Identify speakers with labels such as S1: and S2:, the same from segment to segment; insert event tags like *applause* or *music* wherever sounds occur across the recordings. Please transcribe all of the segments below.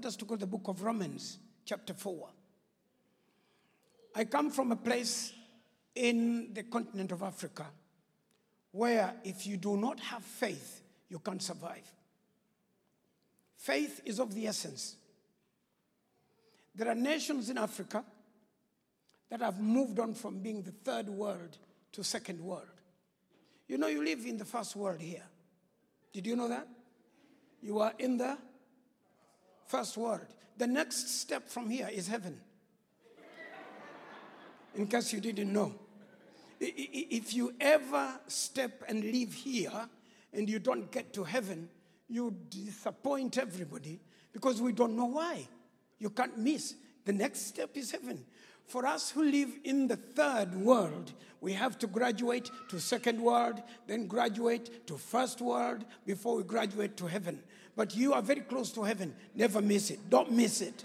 S1: Want us to go to the book of Romans, chapter 4. I come from a place in the continent of Africa where if you do not have faith, you can't survive. Faith is of the essence. There are nations in Africa that have moved on from being the third world to second world. You know, you live in the first world here. Did you know that? You are in the first word. The next step from here is heaven. In case you didn't know. If you ever step and leave here and you don't get to heaven, you disappoint everybody because we don't know why. You can't miss. The next step is heaven. For us who live in the third world, we have to graduate to second world, then graduate to first world before we graduate to heaven. But you are very close to heaven. Never miss it. Don't miss it.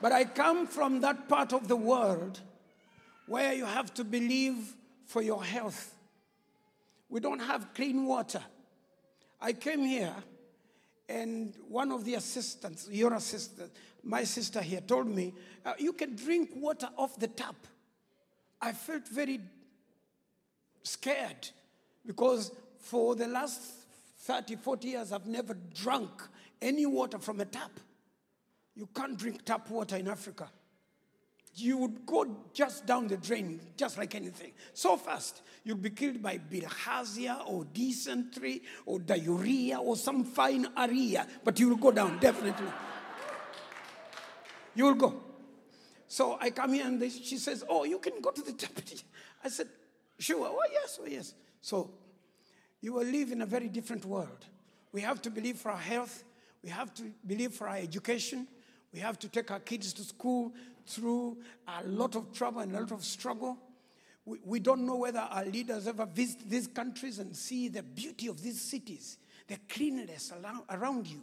S1: But I come from that part of the world where you have to believe for your health. We don't have clean water. I came here, and one of the assistants, your assistant, my sister here, told me, uh, You can drink water off the tap. I felt very scared because for the last 30, 40 years, I've never drunk any water from a tap. You can't drink tap water in Africa. You would go just down the drain, just like anything. So fast, you'll be killed by bilharzia or dysentery or diarrhea or some fine area, but you will go down, definitely. You will go. So I come here and she says, Oh, you can go to the *laughs* deputy. I said, Sure. Oh, yes, oh, yes. So you will live in a very different world. We have to believe for our health, we have to believe for our education, we have to take our kids to school through a lot of trouble and a lot of struggle. We, we don't know whether our leaders ever visit these countries and see the beauty of these cities, the cleanliness around, you,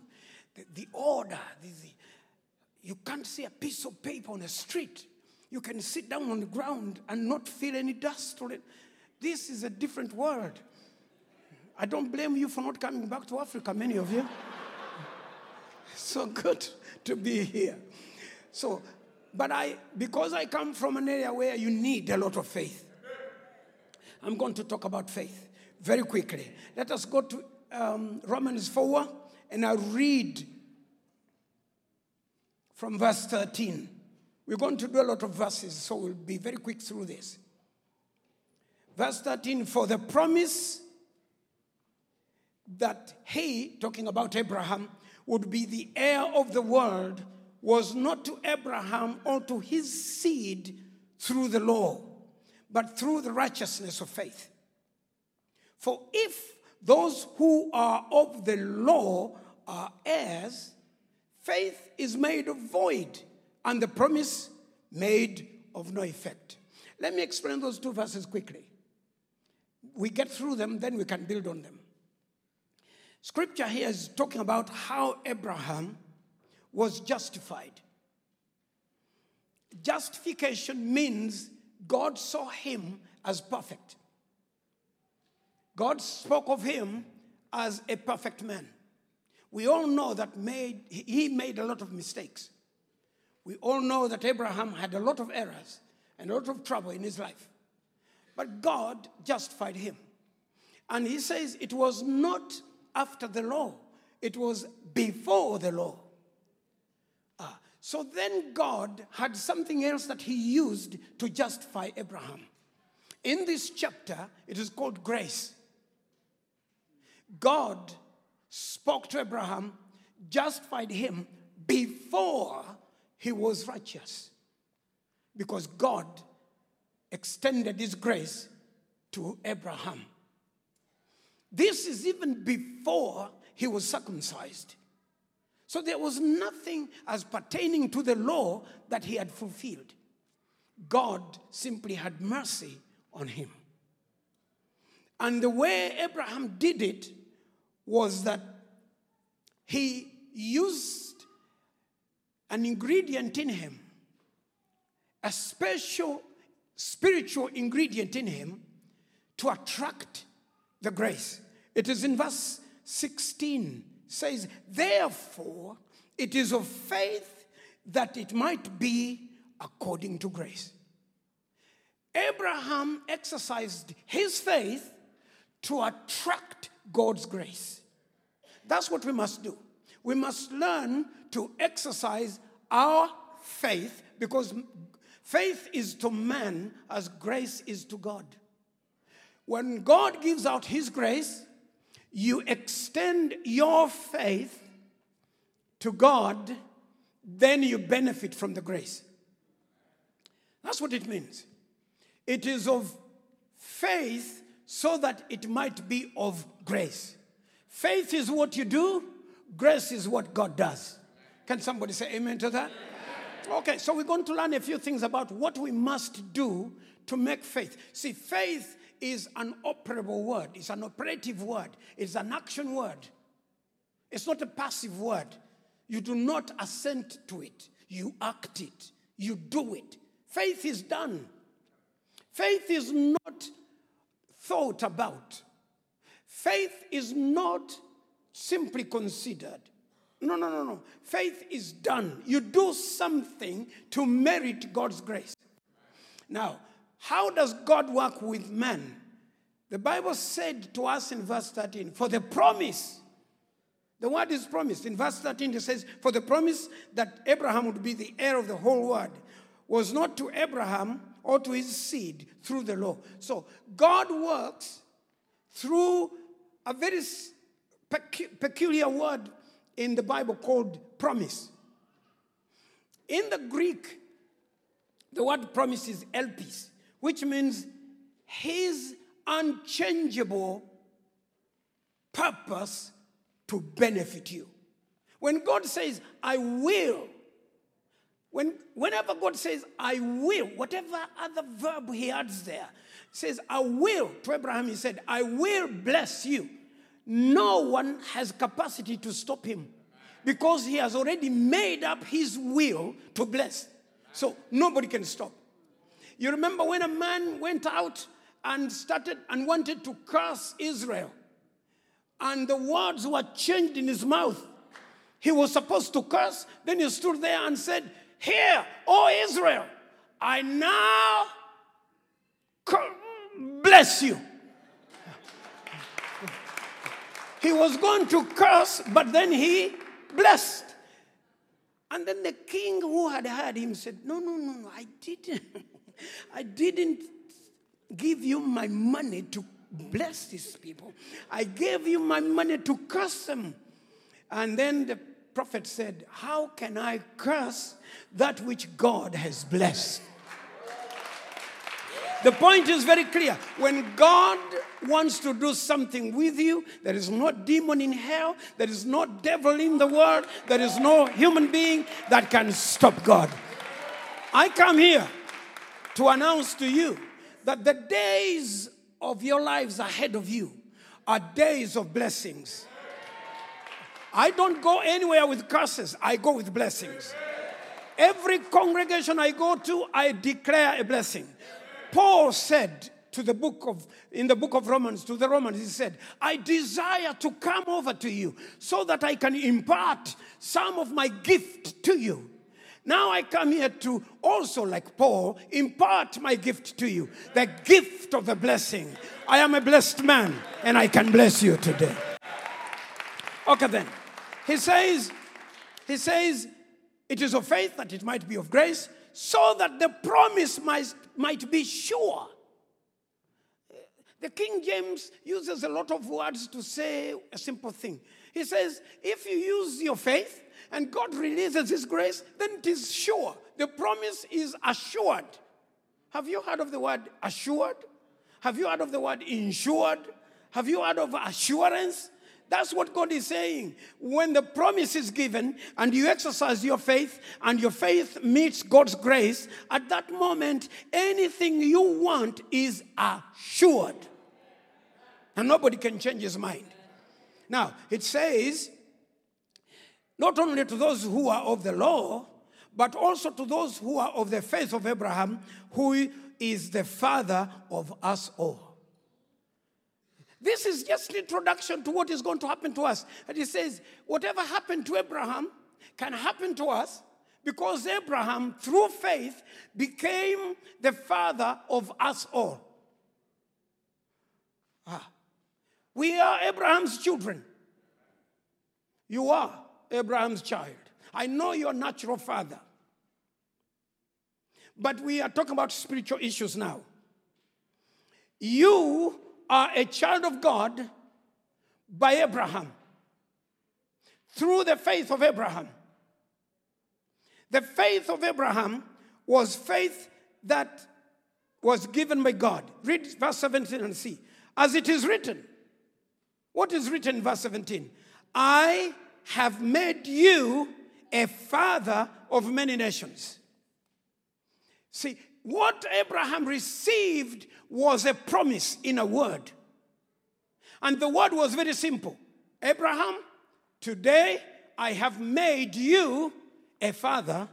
S1: the, the order. The, the- you can't see a piece of paper on the street. You can sit down on the ground and not feel any dust on it. This is a different world. I don't blame you for not coming back to Africa, many of you. *laughs* so good to be here. So, but I, because I come from an area where you need a lot of faith, I'm going to talk about faith very quickly. Let us go to um, Romans 4 and I'll read from verse 13. We're going to do a lot of verses, so we'll be very quick through this. Verse 13 For the promise that he, talking about Abraham, would be the heir of the world was not to Abraham or to his seed through the law, but through the righteousness of faith. For if those who are of the law are heirs, faith is made void, and the promise made of no effect. Let me explain those two verses quickly. We get through them, then we can build on them. Scripture here is talking about how Abraham was justified. Justification means God saw him as perfect. God spoke of him as a perfect man. We all know that made, he made a lot of mistakes. We all know that Abraham had a lot of errors and a lot of trouble in his life. But God justified him. And he says it was not after the law, it was before the law. Ah, so then God had something else that he used to justify Abraham. In this chapter, it is called grace. God spoke to Abraham, justified him before he was righteous. Because God extended his grace to Abraham. This is even before he was circumcised. So there was nothing as pertaining to the law that he had fulfilled. God simply had mercy on him. And the way Abraham did it was that he used an ingredient in him, a special spiritual ingredient in him to attract the grace. It is in verse 16 says, Therefore, it is of faith that it might be according to grace. Abraham exercised his faith to attract God's grace. That's what we must do. We must learn to exercise our faith because faith is to man as grace is to God. When God gives out his grace, you extend your faith to God, then you benefit from the grace. That's what it means. It is of faith so that it might be of grace. Faith is what you do, grace is what God does. Can somebody say amen to that? Okay, so we're going to learn a few things about what we must do to make faith. See, faith is an operable word, it's an operative word, it's an action word. It's not a passive word. You do not assent to it, you act it, you do it. Faith is done. Faith is not thought about. Faith is not simply considered. No, no, no, no. Faith is done. You do something to merit God's grace. Now, how does God work with man? The Bible said to us in verse 13, for the promise, the word is promised. In verse 13, it says, For the promise that Abraham would be the heir of the whole world was not to Abraham or to his seed through the law. So God works through a very pecu- peculiar word in the Bible called promise. In the Greek, the word promise is elpis, which means his unchangeable purpose to benefit you. When God says, I will, when, whenever God says, I will, whatever other verb he adds there, says, I will, to Abraham, he said, I will bless you. No one has capacity to stop him because he has already made up his will to bless. So nobody can stop. You remember when a man went out and started and wanted to curse Israel, and the words were changed in his mouth. He was supposed to curse, then he stood there and said, Hear, O Israel, I now bless you. He was going to curse, but then he blessed. And then the king who had heard him said, No, no, no, no, I didn't. *laughs* I didn't give you my money to bless these people. I gave you my money to curse them. And then the prophet said, How can I curse that which God has blessed? The point is very clear. When God wants to do something with you, there is no demon in hell, there is no devil in the world, there is no human being that can stop God. I come here to announce to you that the days of your lives ahead of you are days of blessings. I don't go anywhere with curses, I go with blessings. Every congregation I go to, I declare a blessing. Paul said to the book of in the book of Romans to the Romans he said I desire to come over to you so that I can impart some of my gift to you now I come here to also like Paul impart my gift to you the gift of the blessing. I am a blessed man and I can bless you today. Okay then. He says he says it is of faith that it might be of grace so that the promise might, might be sure. The King James uses a lot of words to say a simple thing. He says, if you use your faith and God releases His grace, then it is sure. The promise is assured. Have you heard of the word assured? Have you heard of the word insured? Have you heard of assurance? That's what God is saying. When the promise is given and you exercise your faith and your faith meets God's grace, at that moment, anything you want is assured. And nobody can change his mind. Now, it says, not only to those who are of the law, but also to those who are of the faith of Abraham, who is the father of us all. This is just an introduction to what is going to happen to us. And he says, whatever happened to Abraham can happen to us because Abraham, through faith, became the father of us all. Ah. We are Abraham's children. You are Abraham's child. I know your natural father. But we are talking about spiritual issues now. You are a child of God by Abraham through the faith of Abraham. The faith of Abraham was faith that was given by God. Read verse 17 and see. As it is written, what is written in verse 17? I have made you a father of many nations. See, what Abraham received was a promise in a word. And the word was very simple Abraham, today I have made you a father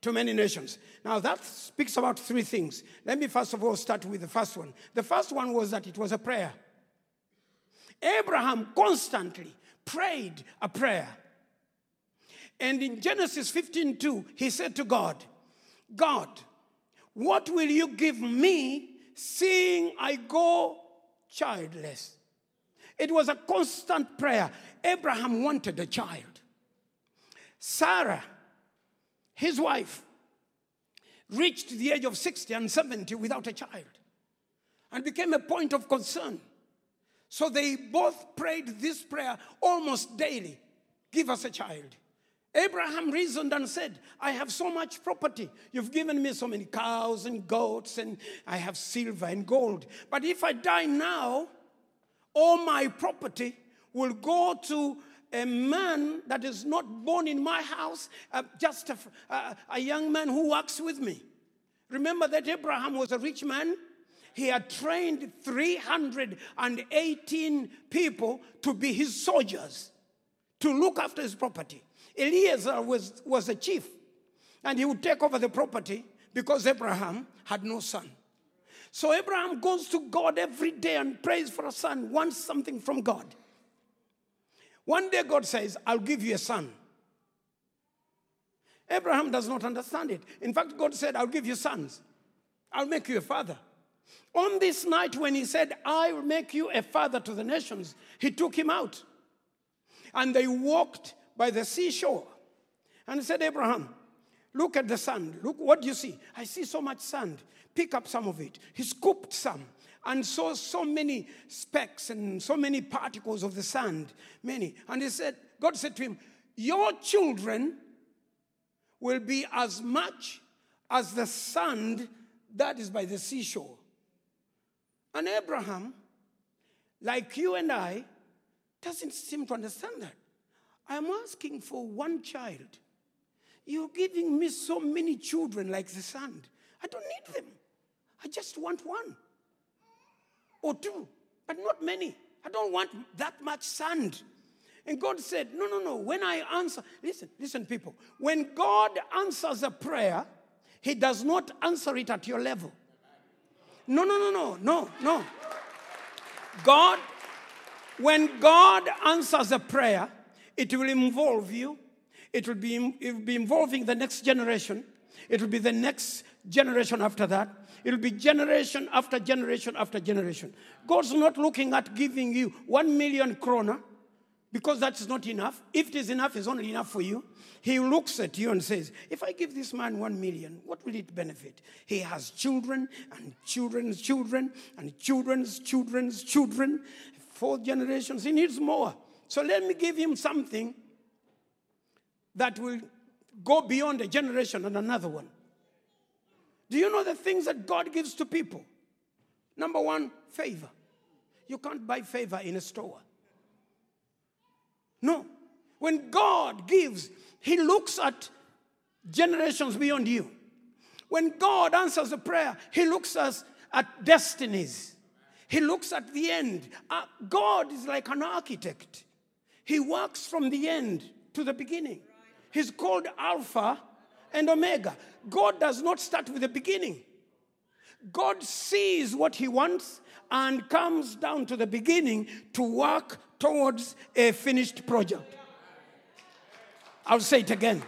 S1: to many nations. Now, that speaks about three things. Let me first of all start with the first one. The first one was that it was a prayer. Abraham constantly prayed a prayer. And in Genesis 15 2, he said to God, God, what will you give me seeing I go childless? It was a constant prayer. Abraham wanted a child. Sarah, his wife, reached the age of 60 and 70 without a child and became a point of concern. So they both prayed this prayer almost daily Give us a child. Abraham reasoned and said, I have so much property. You've given me so many cows and goats, and I have silver and gold. But if I die now, all my property will go to a man that is not born in my house, uh, just a, a, a young man who works with me. Remember that Abraham was a rich man? He had trained 318 people to be his soldiers, to look after his property. Eliezer was, was a chief, and he would take over the property because Abraham had no son. So Abraham goes to God every day and prays for a son, wants something from God. One day God says, I'll give you a son. Abraham does not understand it. In fact, God said, I'll give you sons. I'll make you a father. On this night, when he said, I will make you a father to the nations, he took him out. And they walked by the seashore. And he said, Abraham, look at the sand. Look, what do you see? I see so much sand. Pick up some of it. He scooped some and saw so many specks and so many particles of the sand, many. And he said, God said to him, Your children will be as much as the sand that is by the seashore. And Abraham, like you and I, doesn't seem to understand that. I'm asking for one child. You're giving me so many children like the sand. I don't need them. I just want one or two, but not many. I don't want that much sand. And God said, No, no, no. When I answer, listen, listen, people. When God answers a prayer, He does not answer it at your level. No, no, no, no, no, no. God, when God answers a prayer, it will involve you. It will be, it will be involving the next generation. It will be the next generation after that. It will be generation after generation after generation. God's not looking at giving you one million krona because that's not enough. If it is enough, it's only enough for you. He looks at you and says, If I give this man one million, what will it benefit? He has children and children's children and children's children's children, four generations. He needs more. So let me give him something that will go beyond a generation and another one. Do you know the things that God gives to people? Number one, favor. You can't buy favor in a store. No. When God gives, He looks at generations beyond you. When God answers a prayer, He looks us at destinies. He looks at the end. Uh, God is like an architect. He works from the end to the beginning. He's called Alpha and Omega. God does not start with the beginning. God sees what He wants and comes down to the beginning to work towards a finished project. I'll say it again.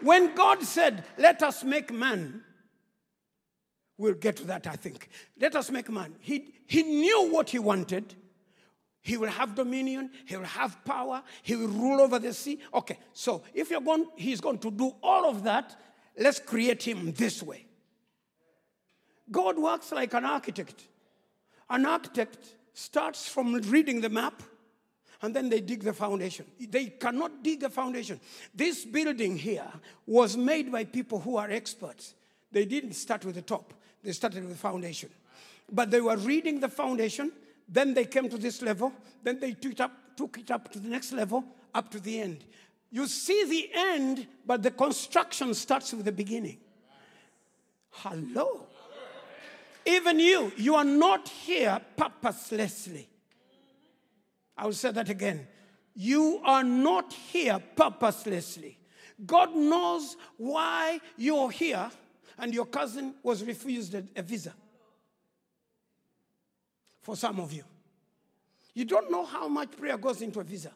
S1: When God said, Let us make man, we'll get to that, I think. Let us make man. He, he knew what he wanted. He will have dominion, he will have power, he will rule over the sea. Okay, so if you're going, he's going to do all of that, let's create him this way. God works like an architect. An architect starts from reading the map and then they dig the foundation. They cannot dig a foundation. This building here was made by people who are experts. They didn't start with the top, they started with the foundation. But they were reading the foundation, then they came to this level, then they took it up, took it up to the next level, up to the end. You see the end, but the construction starts with the beginning. Hello. Even you, you are not here purposelessly. I will say that again. You are not here purposelessly. God knows why you're here, and your cousin was refused a visa. For some of you, you don't know how much prayer goes into a visa.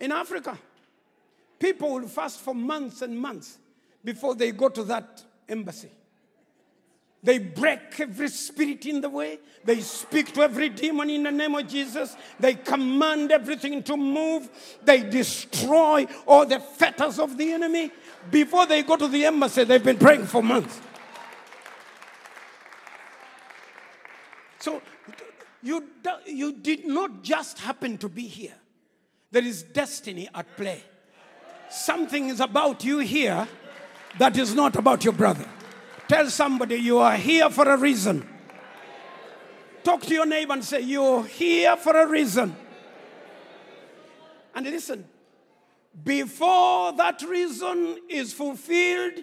S1: In Africa, people will fast for months and months before they go to that embassy. They break every spirit in the way. They speak to every demon in the name of Jesus. They command everything to move. They destroy all the fetters of the enemy. Before they go to the embassy, they've been praying for months. So you, you did not just happen to be here, there is destiny at play. Something is about you here that is not about your brother. Tell somebody you are here for a reason. Talk to your neighbor and say, You're here for a reason. And listen, before that reason is fulfilled,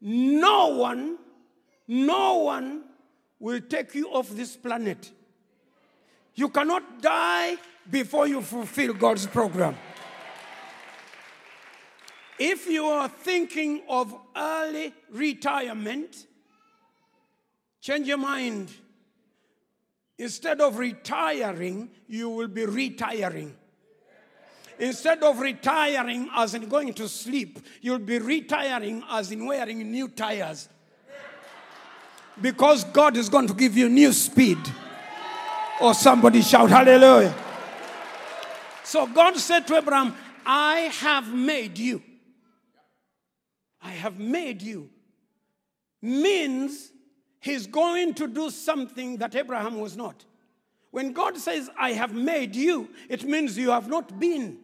S1: no one, no one will take you off this planet. You cannot die before you fulfill God's program. If you are thinking of early retirement, change your mind. Instead of retiring, you will be retiring. Instead of retiring as in going to sleep, you'll be retiring as in wearing new tires. Because God is going to give you new speed. Or somebody shout hallelujah. So God said to Abraham, I have made you. I have made you. Means he's going to do something that Abraham was not. When God says, I have made you, it means you have not been.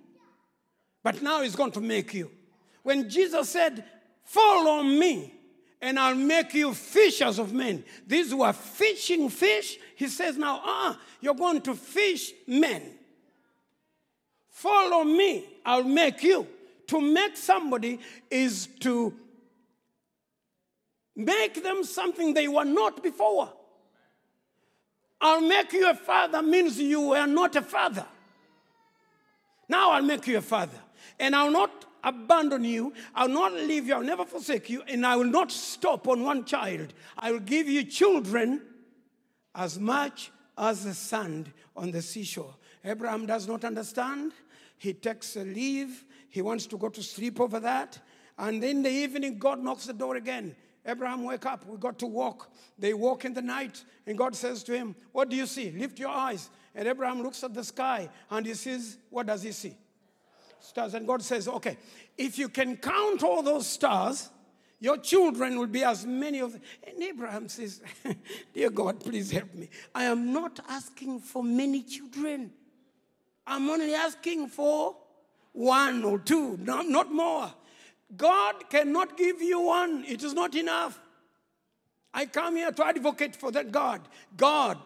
S1: But now he's going to make you. When Jesus said, Follow me, and I'll make you fishers of men. These were fishing fish. He says, Now, ah, you're going to fish men. Follow me, I'll make you. To make somebody is to make them something they were not before. I'll make you a father means you were not a father. Now I'll make you a father. And I'll not abandon you. I'll not leave you. I'll never forsake you. And I will not stop on one child. I will give you children as much as the sand on the seashore. Abraham does not understand. He takes a leave. He wants to go to sleep over that. And in the evening, God knocks the door again. Abraham, wake up. We got to walk. They walk in the night, and God says to him, What do you see? Lift your eyes. And Abraham looks at the sky and he sees, What does he see? Stars. And God says, Okay, if you can count all those stars, your children will be as many of them. And Abraham says, *laughs* Dear God, please help me. I am not asking for many children. I'm only asking for one or two, not, not more. God cannot give you one, it is not enough. I come here to advocate for that God. God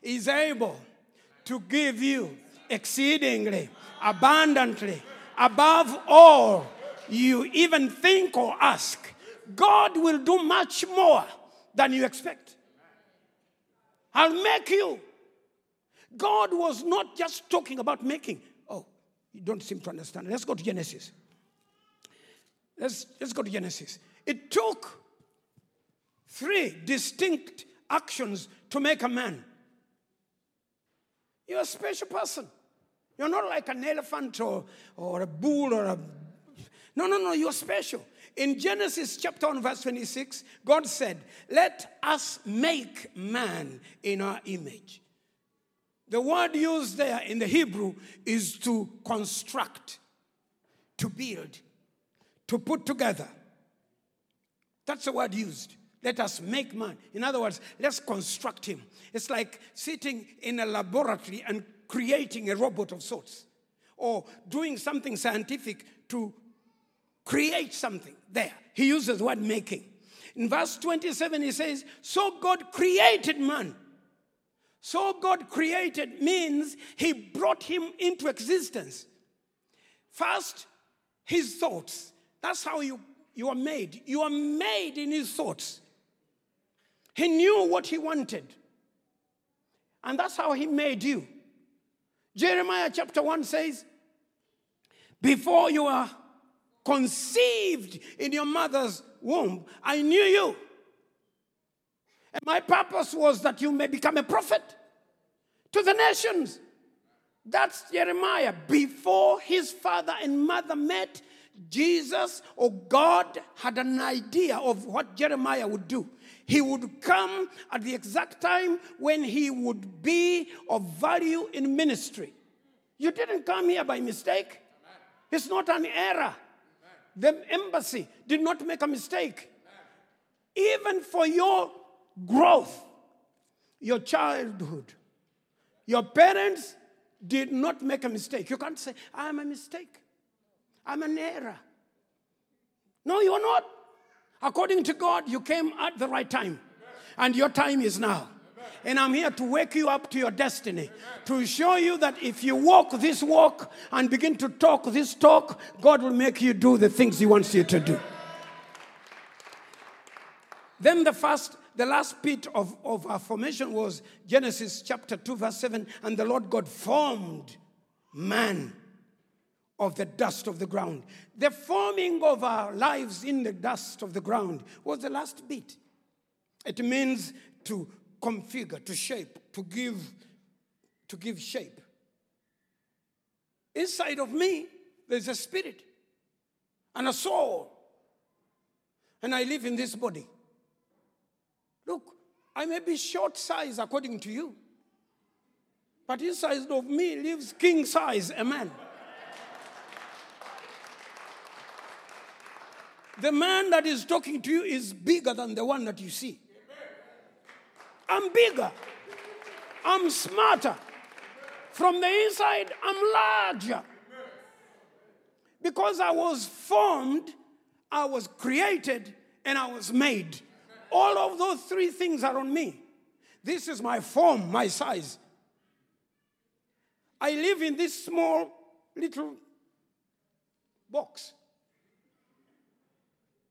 S1: is able to give you exceedingly, abundantly, above all you even think or ask. God will do much more than you expect. I'll make you. God was not just talking about making. You don't seem to understand. Let's go to Genesis. Let's, let's go to Genesis. It took three distinct actions to make a man. You're a special person. You're not like an elephant or, or a bull or a. No, no, no, you're special. In Genesis chapter 1, verse 26, God said, Let us make man in our image. The word used there in the Hebrew is to construct, to build, to put together. That's the word used. Let us make man. In other words, let's construct him. It's like sitting in a laboratory and creating a robot of sorts, or doing something scientific to create something there. He uses the word making. In verse 27, he says, So God created man. So God created means he brought him into existence. First, his thoughts. That's how you, you are made. You are made in his thoughts. He knew what he wanted. And that's how he made you. Jeremiah chapter 1 says, Before you are conceived in your mother's womb, I knew you. And my purpose was that you may become a prophet to the nations. That's Jeremiah. Before his father and mother met, Jesus or God had an idea of what Jeremiah would do. He would come at the exact time when he would be of value in ministry. You didn't come here by mistake. It's not an error. The embassy did not make a mistake. Even for your growth, your childhood, your parents did not make a mistake. You can't say, I'm a mistake. I'm an error. No, you are not. According to God, you came at the right time. And your time is now. And I'm here to wake you up to your destiny. To show you that if you walk this walk and begin to talk this talk, God will make you do the things He wants you to do. Then the first, the last bit of, of our formation was Genesis chapter 2, verse 7. And the Lord God formed man of the dust of the ground. The forming of our lives in the dust of the ground was the last bit. It means to configure, to shape, to give, to give shape. Inside of me, there's a spirit and a soul. And I live in this body. Look, I may be short size according to you, but inside of me lives king size, a man. The man that is talking to you is bigger than the one that you see. I'm bigger. I'm smarter. From the inside, I'm larger. Because I was formed, I was created, and I was made. All of those three things are on me. This is my form, my size. I live in this small little box.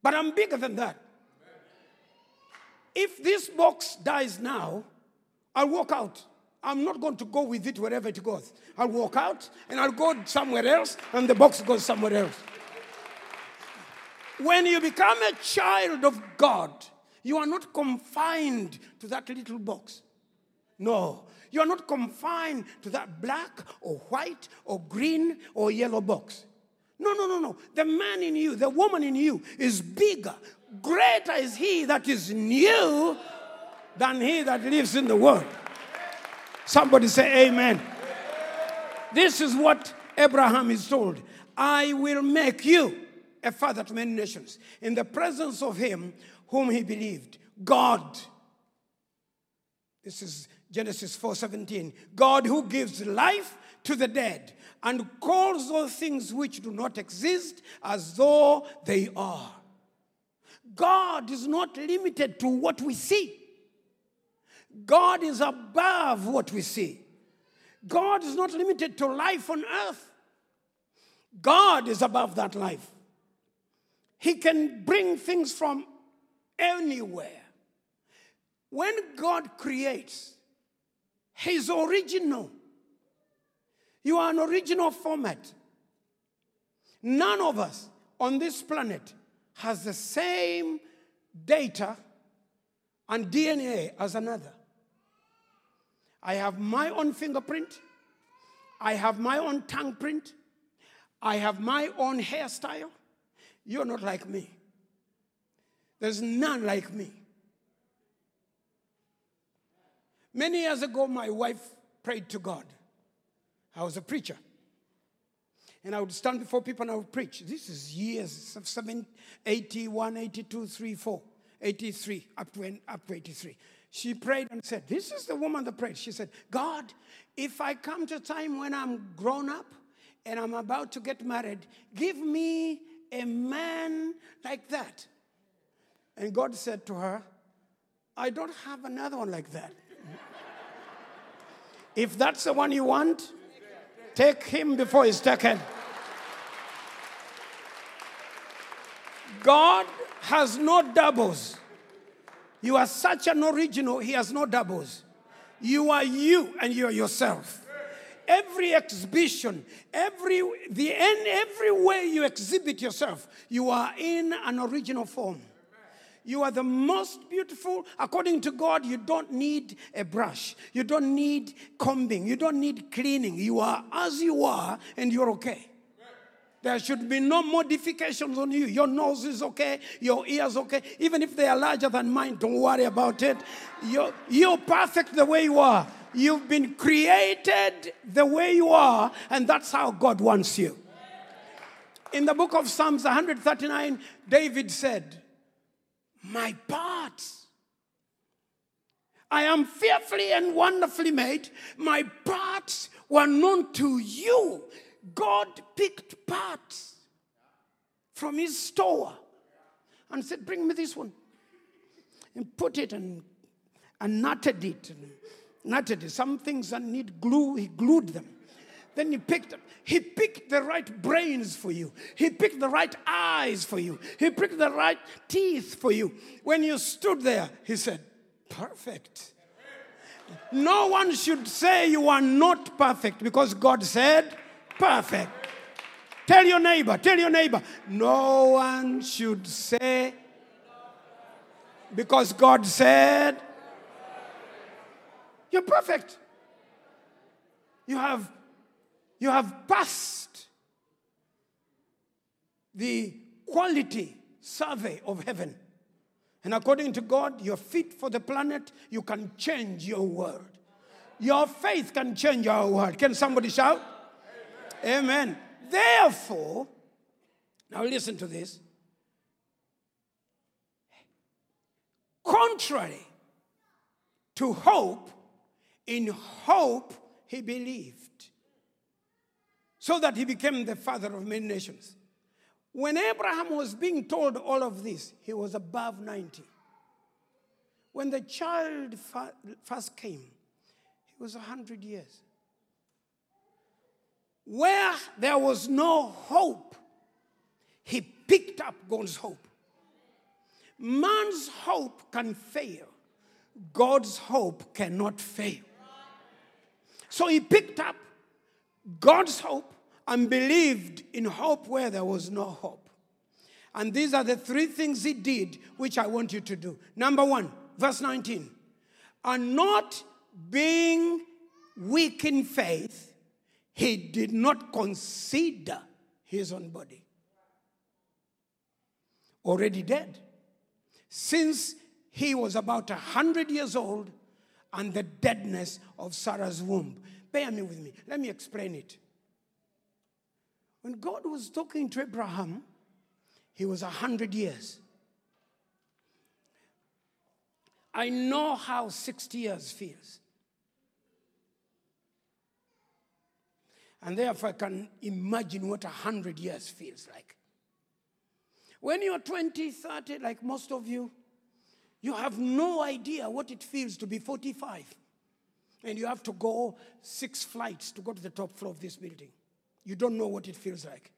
S1: But I'm bigger than that. If this box dies now, I'll walk out. I'm not going to go with it wherever it goes. I'll walk out and I'll go somewhere else, and the box goes somewhere else. When you become a child of God, you are not confined to that little box. No, you are not confined to that black or white or green or yellow box. No, no, no, no. The man in you, the woman in you is bigger. Greater is he that is new than he that lives in the world. Somebody say, Amen. This is what Abraham is told I will make you a father to many nations in the presence of him whom he believed, God. This is Genesis 4:17. God who gives life to the dead and calls those things which do not exist as though they are. God is not limited to what we see. God is above what we see. God is not limited to life on earth. God is above that life. He can bring things from anywhere. When God creates, He's original. You are an original format. None of us on this planet has the same data and DNA as another. I have my own fingerprint. I have my own tongue print. I have my own hairstyle. You're not like me. There's none like me. Many years ago, my wife prayed to God. I was a preacher. And I would stand before people and I would preach. This is years of 7, 81, 82, 3, 4, 83, up to, up to 83. She prayed and said, This is the woman that prayed. She said, God, if I come to a time when I'm grown up and I'm about to get married, give me a man like that. And God said to her, I don't have another one like that. if that's the one you want, take him before he's taken. God has no doubles. You are such an original, he has no doubles. You are you and you are yourself. Every exhibition, every the end, every way you exhibit yourself, you are in an original form. You are the most beautiful. According to God, you don't need a brush. You don't need combing. You don't need cleaning. You are as you are, and you're okay. There should be no modifications on you. Your nose is okay, your ears okay. Even if they are larger than mine, don't worry about it. You're, you're perfect the way you are. You've been created the way you are, and that's how God wants you. In the book of Psalms 139, David said, My parts. I am fearfully and wonderfully made. My parts were known to you. God picked parts from his store and said, Bring me this one. And put it and, and knotted it. And knotted it. Some things that need glue, he glued them. Then he picked he picked the right brains for you. He picked the right eyes for you. He picked the right teeth for you. When you stood there, he said, Perfect. No one should say you are not perfect because God said, Perfect. Tell your neighbor, tell your neighbor, no one should say, because God said, You're perfect. You have, you have passed the quality survey of heaven. And according to God, you're fit for the planet. You can change your world. Your faith can change our world. Can somebody shout? Amen. Therefore, now listen to this. Contrary to hope, in hope he believed, so that he became the father of many nations. When Abraham was being told all of this, he was above 90. When the child first came, he was 100 years. Where there was no hope, he picked up God's hope. Man's hope can fail, God's hope cannot fail. So he picked up God's hope and believed in hope where there was no hope. And these are the three things he did, which I want you to do. Number one, verse 19. And not being weak in faith, he did not consider his own body. Already dead. Since he was about a hundred years old and the deadness of Sarah's womb. Bear me with me. Let me explain it. When God was talking to Abraham, he was a hundred years. I know how 60 years feels. And therefore, I can imagine what a hundred years feels like. When you're 20, 30, like most of you, you have no idea what it feels to be 45. And you have to go six flights to go to the top floor of this building. You don't know what it feels like.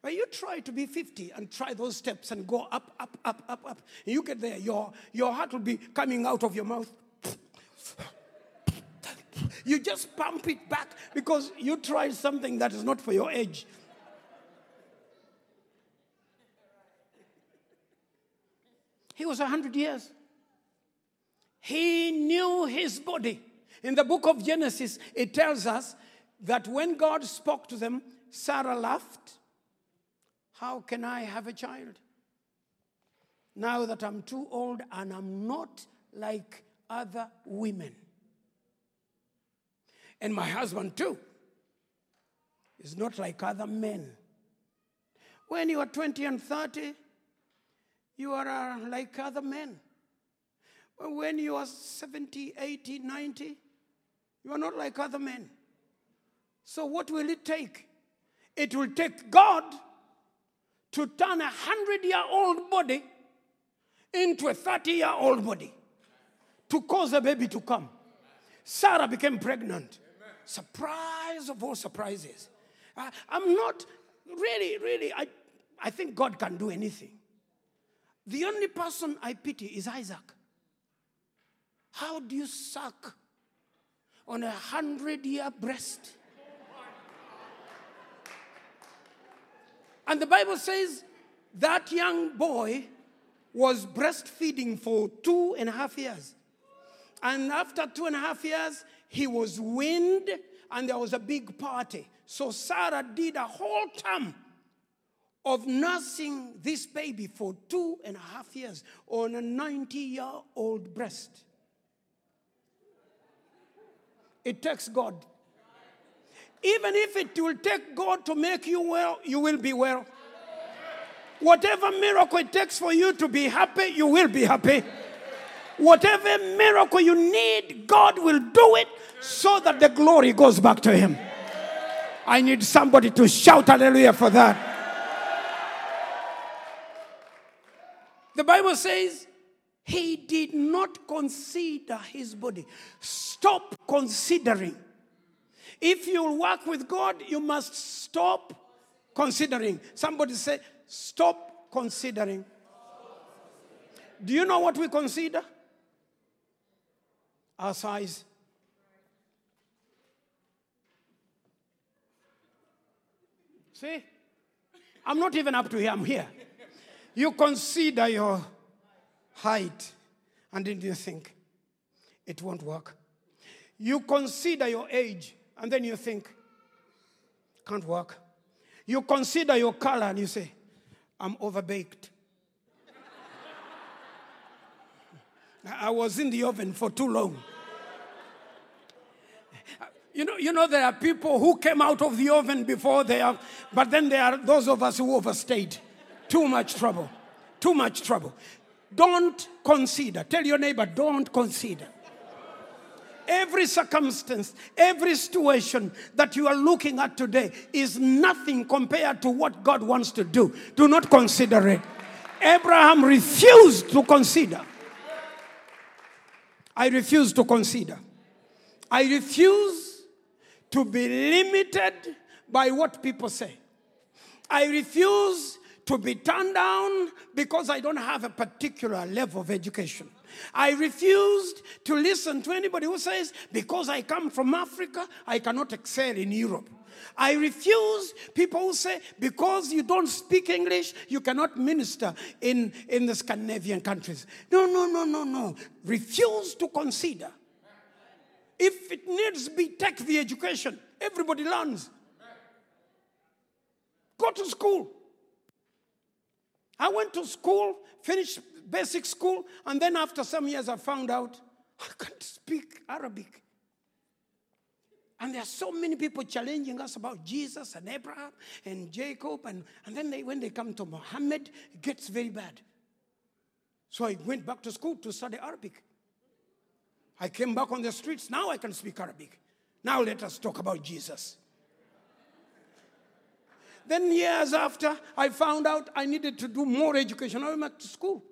S1: But you try to be 50 and try those steps and go up, up, up, up, up. And you get there, your, your heart will be coming out of your mouth. You just pump it back because you tried something that is not for your age. He was 100 years. He knew his body. In the book of Genesis, it tells us that when God spoke to them, Sarah laughed. How can I have a child? Now that I'm too old and I'm not like other women. And my husband, too, is not like other men. When you are 20 and 30, you are uh, like other men. When you are 70, 80, 90, you are not like other men. So, what will it take? It will take God to turn a 100 year old body into a 30 year old body to cause a baby to come. Sarah became pregnant. Surprise of all surprises. I, I'm not really, really, I, I think God can do anything. The only person I pity is Isaac. How do you suck on a hundred year breast? And the Bible says that young boy was breastfeeding for two and a half years. And after two and a half years, he was weaned and there was a big party. So Sarah did a whole term of nursing this baby for two and a half years on a 90 year old breast. It takes God. Even if it will take God to make you well, you will be well. Whatever miracle it takes for you to be happy, you will be happy. Whatever miracle you need, God will do it so that the glory goes back to Him. I need somebody to shout hallelujah for that. The Bible says he did not consider his body. Stop considering. If you work with God, you must stop considering. Somebody say, stop considering. Do you know what we consider? Our size. See? I'm not even up to here, I'm here. You consider your height, and then you think, it won't work. You consider your age, and then you think, can't work. You consider your color, and you say, I'm overbaked. *laughs* I was in the oven for too long. You know, you know, there are people who came out of the oven before they are, but then there are those of us who overstayed. Too much trouble. Too much trouble. Don't consider. Tell your neighbor, don't consider. Every circumstance, every situation that you are looking at today is nothing compared to what God wants to do. Do not consider it. Abraham refused to consider. I refuse to consider. I refuse to be limited by what people say. I refuse to be turned down because I don't have a particular level of education. I refused to listen to anybody who says, because I come from Africa, I cannot excel in Europe. I refuse people who say, because you don't speak English, you cannot minister in, in the Scandinavian countries. No, no, no, no, no. Refuse to consider. If it needs be, take the education. Everybody learns. Go to school. I went to school, finished basic school, and then after some years I found out I can't speak Arabic. And there are so many people challenging us about Jesus and Abraham and Jacob. And, and then they, when they come to Muhammad, it gets very bad. So I went back to school to study Arabic. I came back on the streets. Now I can speak Arabic. Now let us talk about Jesus. Then, years after, I found out I needed to do more education. I went back to school.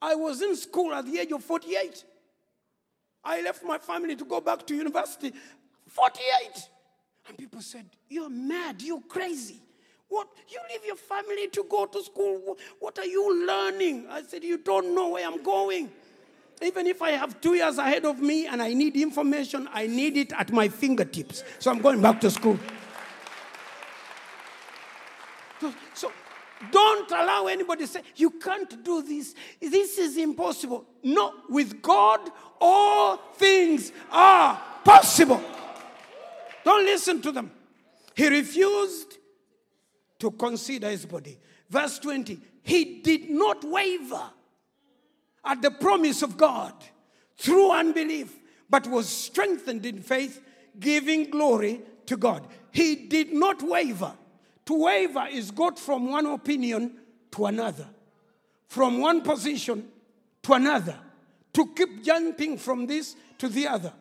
S1: I was in school at the age of 48. I left my family to go back to university. 48. And people said, You're mad, you're crazy. What? You leave your family to go to school. What are you learning? I said, You don't know where I'm going. Even if I have two years ahead of me and I need information, I need it at my fingertips. So I'm going back to school. So, don't allow anybody to say, you can't do this. This is impossible. No, with God, all things are possible. Don't listen to them. He refused to consider his body. Verse 20, he did not waver at the promise of God through unbelief, but was strengthened in faith, giving glory to God. He did not waver. To waver is got from one opinion to another, from one position to another, to keep jumping from this to the other,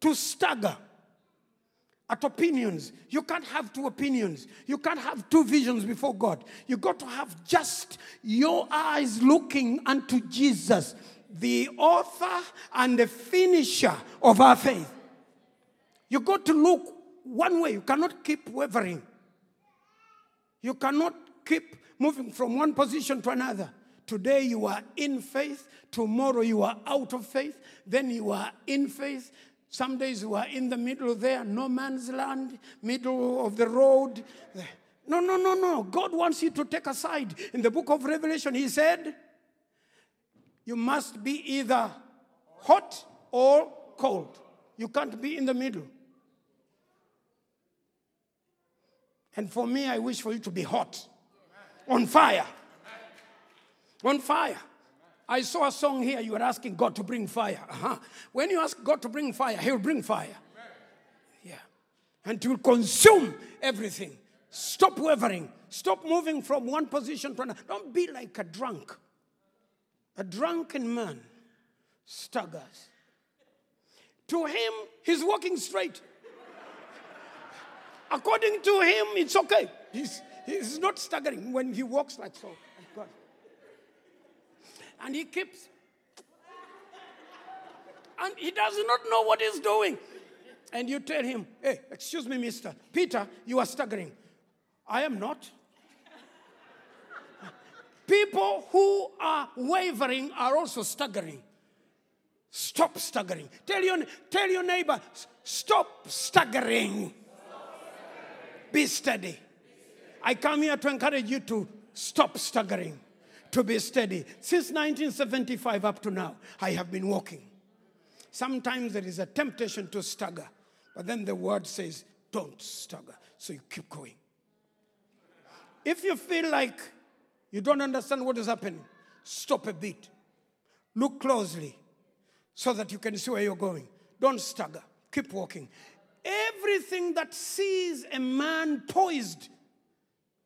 S1: to stagger at opinions. You can't have two opinions. You can't have two visions before God. You got to have just your eyes looking unto Jesus, the author and the finisher of our faith. You got to look one way. You cannot keep wavering. You cannot keep moving from one position to another. Today you are in faith, tomorrow you are out of faith, then you are in faith. Some days you are in the middle there, no man's land, middle of the road. No, no, no, no. God wants you to take a side. In the book of Revelation, He said, You must be either hot or cold. You can't be in the middle. And for me, I wish for you to be hot, on fire. On fire. I saw a song here, you were asking God to bring fire. Uh-huh. When you ask God to bring fire, He will bring fire. Yeah. And He will consume everything. Stop wavering. Stop moving from one position to another. Don't be like a drunk. A drunken man staggers. To him, he's walking straight. According to him, it's okay. He's, he's not staggering when he walks like so. God. And he keeps. And he does not know what he's doing. And you tell him, hey, excuse me, mister. Peter, you are staggering. I am not. People who are wavering are also staggering. Stop staggering. Tell your, tell your neighbor, stop staggering. Be steady. I come here to encourage you to stop staggering, to be steady. Since 1975 up to now, I have been walking. Sometimes there is a temptation to stagger, but then the word says, don't stagger. So you keep going. If you feel like you don't understand what is happening, stop a bit. Look closely so that you can see where you're going. Don't stagger. Keep walking. Everything that sees a man poised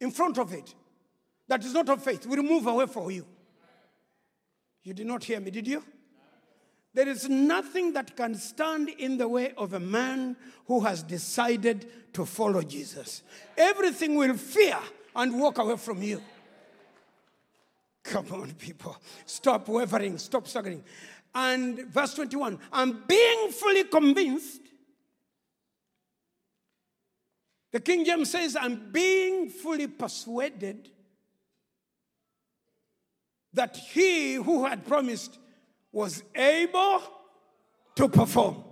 S1: in front of it that is not of faith will move away from you. You did not hear me, did you? There is nothing that can stand in the way of a man who has decided to follow Jesus. Everything will fear and walk away from you. Come on, people. Stop wavering, stop struggling. And verse 21 I'm being fully convinced. The King James says, I'm being fully persuaded that he who had promised was able to perform.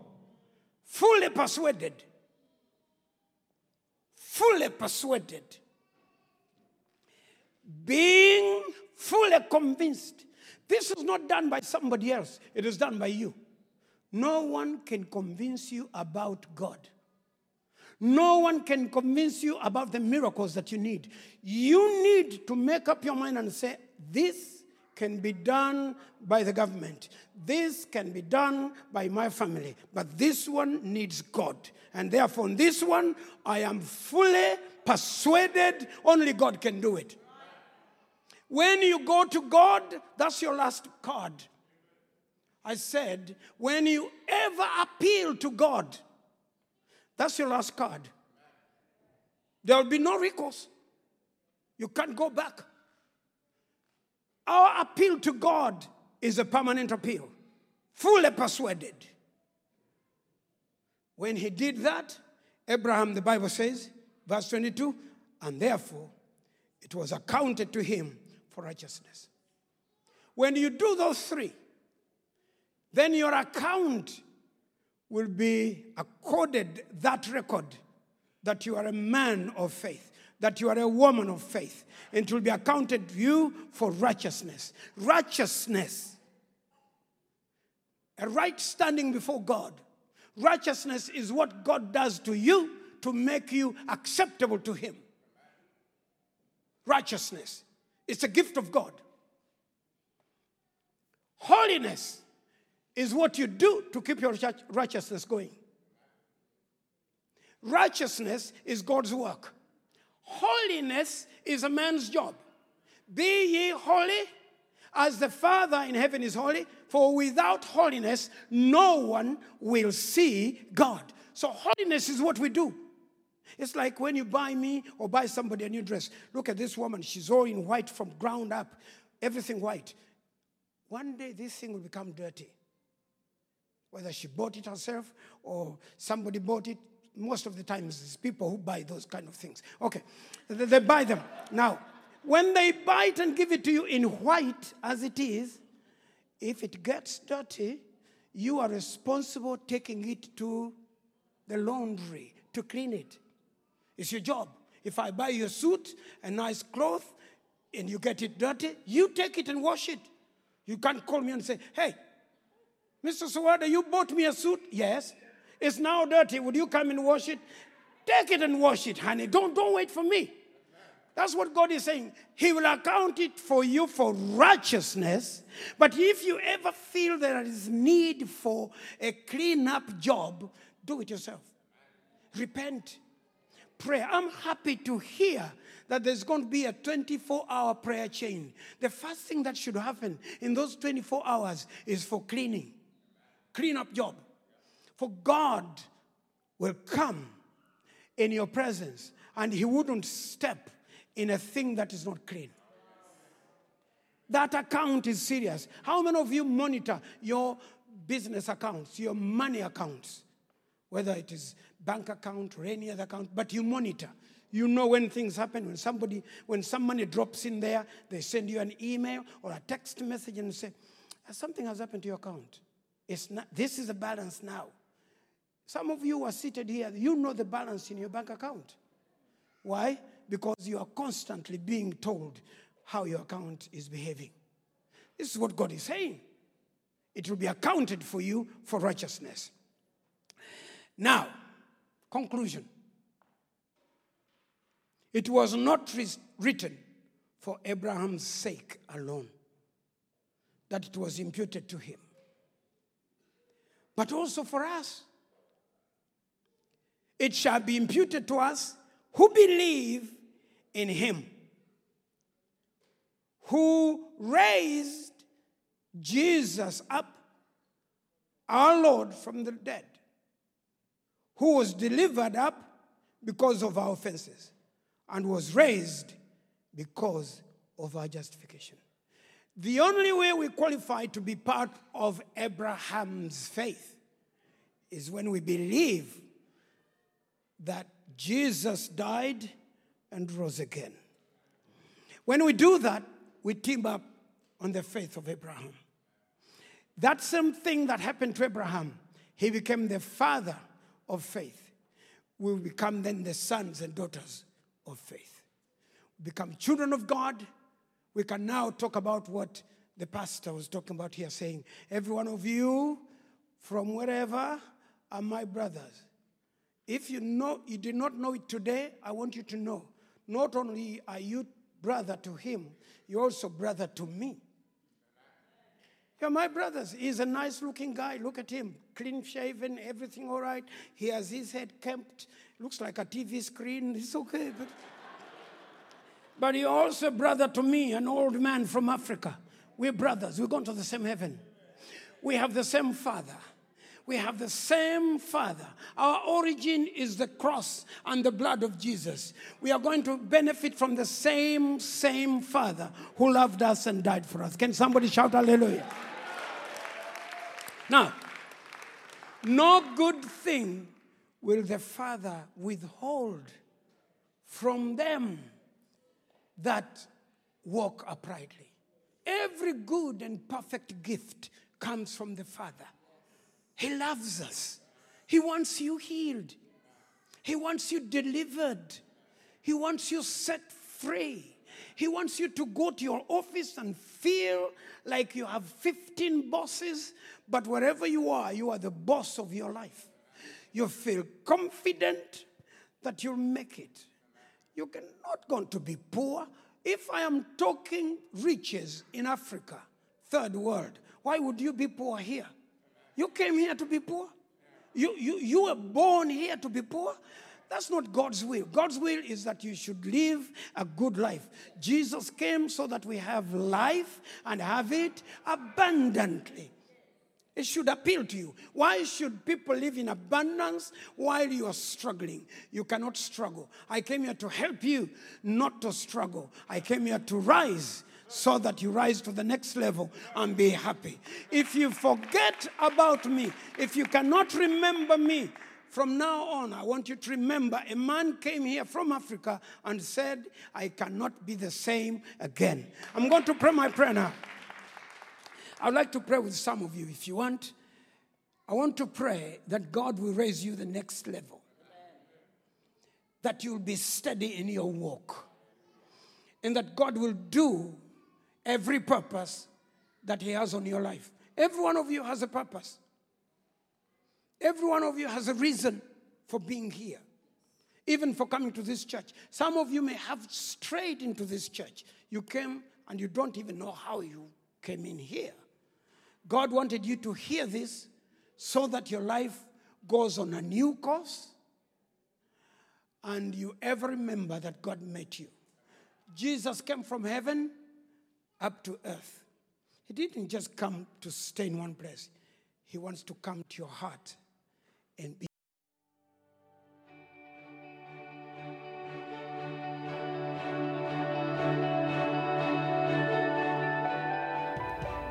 S1: Fully persuaded. Fully persuaded. Being fully convinced. This is not done by somebody else, it is done by you. No one can convince you about God. No one can convince you about the miracles that you need. You need to make up your mind and say, This can be done by the government. This can be done by my family. But this one needs God. And therefore, on this one, I am fully persuaded only God can do it. When you go to God, that's your last card. I said, when you ever appeal to God, that's your last card. There will be no recourse. You can't go back. Our appeal to God is a permanent appeal, fully persuaded. When he did that, Abraham, the Bible says, verse 22, and therefore it was accounted to him for righteousness. When you do those three, then your account will be accorded that record that you are a man of faith, that you are a woman of faith. And it will be accounted to you for righteousness. Righteousness, a right standing before God. Righteousness is what God does to you to make you acceptable to Him. Righteousness, it's a gift of God. Holiness is what you do to keep your righteousness going. Righteousness is God's work. Holiness is a man's job. Be ye holy as the Father in heaven is holy, for without holiness, no one will see God. So, holiness is what we do. It's like when you buy me or buy somebody a new dress. Look at this woman, she's all in white from ground up, everything white. One day, this thing will become dirty. Whether she bought it herself or somebody bought it, most of the times it's people who buy those kind of things. Okay, they, buy them. Now, when they buy it and give it to you in white as it is, if it gets dirty, you are responsible taking it to the laundry to clean it. It's your job. If I buy you a suit, a nice cloth, and you get it dirty, you take it and wash it. You can't call me and say, hey, Mr. Sawada, you bought me a suit? Yes. It's now dirty. Would you come and wash it? Take it and wash it, honey. Don't, don't wait for me. That's what God is saying. He will account it for you for righteousness. But if you ever feel there is need for a clean up job, do it yourself. Repent. Pray. I'm happy to hear that there's going to be a 24 hour prayer chain. The first thing that should happen in those 24 hours is for cleaning, clean up job. For God will come in your presence and He wouldn't step in a thing that is not clean. That account is serious. How many of you monitor your business accounts, your money accounts? Whether it is bank account or any other account, but you monitor. You know when things happen, when somebody, when some money drops in there, they send you an email or a text message and say, something has happened to your account. It's not, this is a balance now. Some of you are seated here, you know the balance in your bank account. Why? Because you are constantly being told how your account is behaving. This is what God is saying. It will be accounted for you for righteousness. Now, conclusion. It was not written for Abraham's sake alone that it was imputed to him, but also for us. It shall be imputed to us who believe in him, who raised Jesus up, our Lord, from the dead, who was delivered up because of our offenses and was raised because of our justification. The only way we qualify to be part of Abraham's faith is when we believe that Jesus died and rose again. When we do that, we team up on the faith of Abraham. That same thing that happened to Abraham, he became the father of faith. We become then the sons and daughters of faith. Become children of God. We can now talk about what the pastor was talking about here, saying, Every one of you from wherever are my brothers. If you know you did not know it today, I want you to know. Not only are you brother to him, you're also brother to me. You're my brothers. He's a nice looking guy. Look at him. Clean shaven, everything all right. He has his head kept. Looks like a TV screen. It's okay. But, but you're also brother to me, an old man from Africa. We're brothers. We're going to the same heaven. We have the same father. We have the same Father. Our origin is the cross and the blood of Jesus. We are going to benefit from the same, same Father who loved us and died for us. Can somebody shout hallelujah? Now, no good thing will the Father withhold from them that walk uprightly. Every good and perfect gift comes from the Father. He loves us. He wants you healed. He wants you delivered. He wants you set free. He wants you to go to your office and feel like you have 15 bosses, but wherever you are, you are the boss of your life. You feel confident that you'll make it. You're not going to be poor. If I am talking riches in Africa, third world, why would you be poor here? You came here to be poor. You, you, you were born here to be poor. That's not God's will. God's will is that you should live a good life. Jesus came so that we have life and have it abundantly. It should appeal to you. Why should people live in abundance while you are struggling? You cannot struggle. I came here to help you, not to struggle. I came here to rise so that you rise to the next level and be happy. If you forget about me, if you cannot remember me, from now on, I want you to remember a man came here from Africa and said, I cannot be the same again. I'm going to pray my prayer now. I'd like to pray with some of you if you want. I want to pray that God will raise you the next level. That you'll be steady in your walk. And that God will do every purpose that He has on your life. Every one of you has a purpose. Every one of you has a reason for being here, even for coming to this church. Some of you may have strayed into this church. You came and you don't even know how you came in here. God wanted you to hear this so that your life goes on a new course and you ever remember that God met you. Jesus came from heaven up to earth. He didn't just come to stay in one place, He wants to come to your heart and be.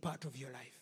S1: part of your life.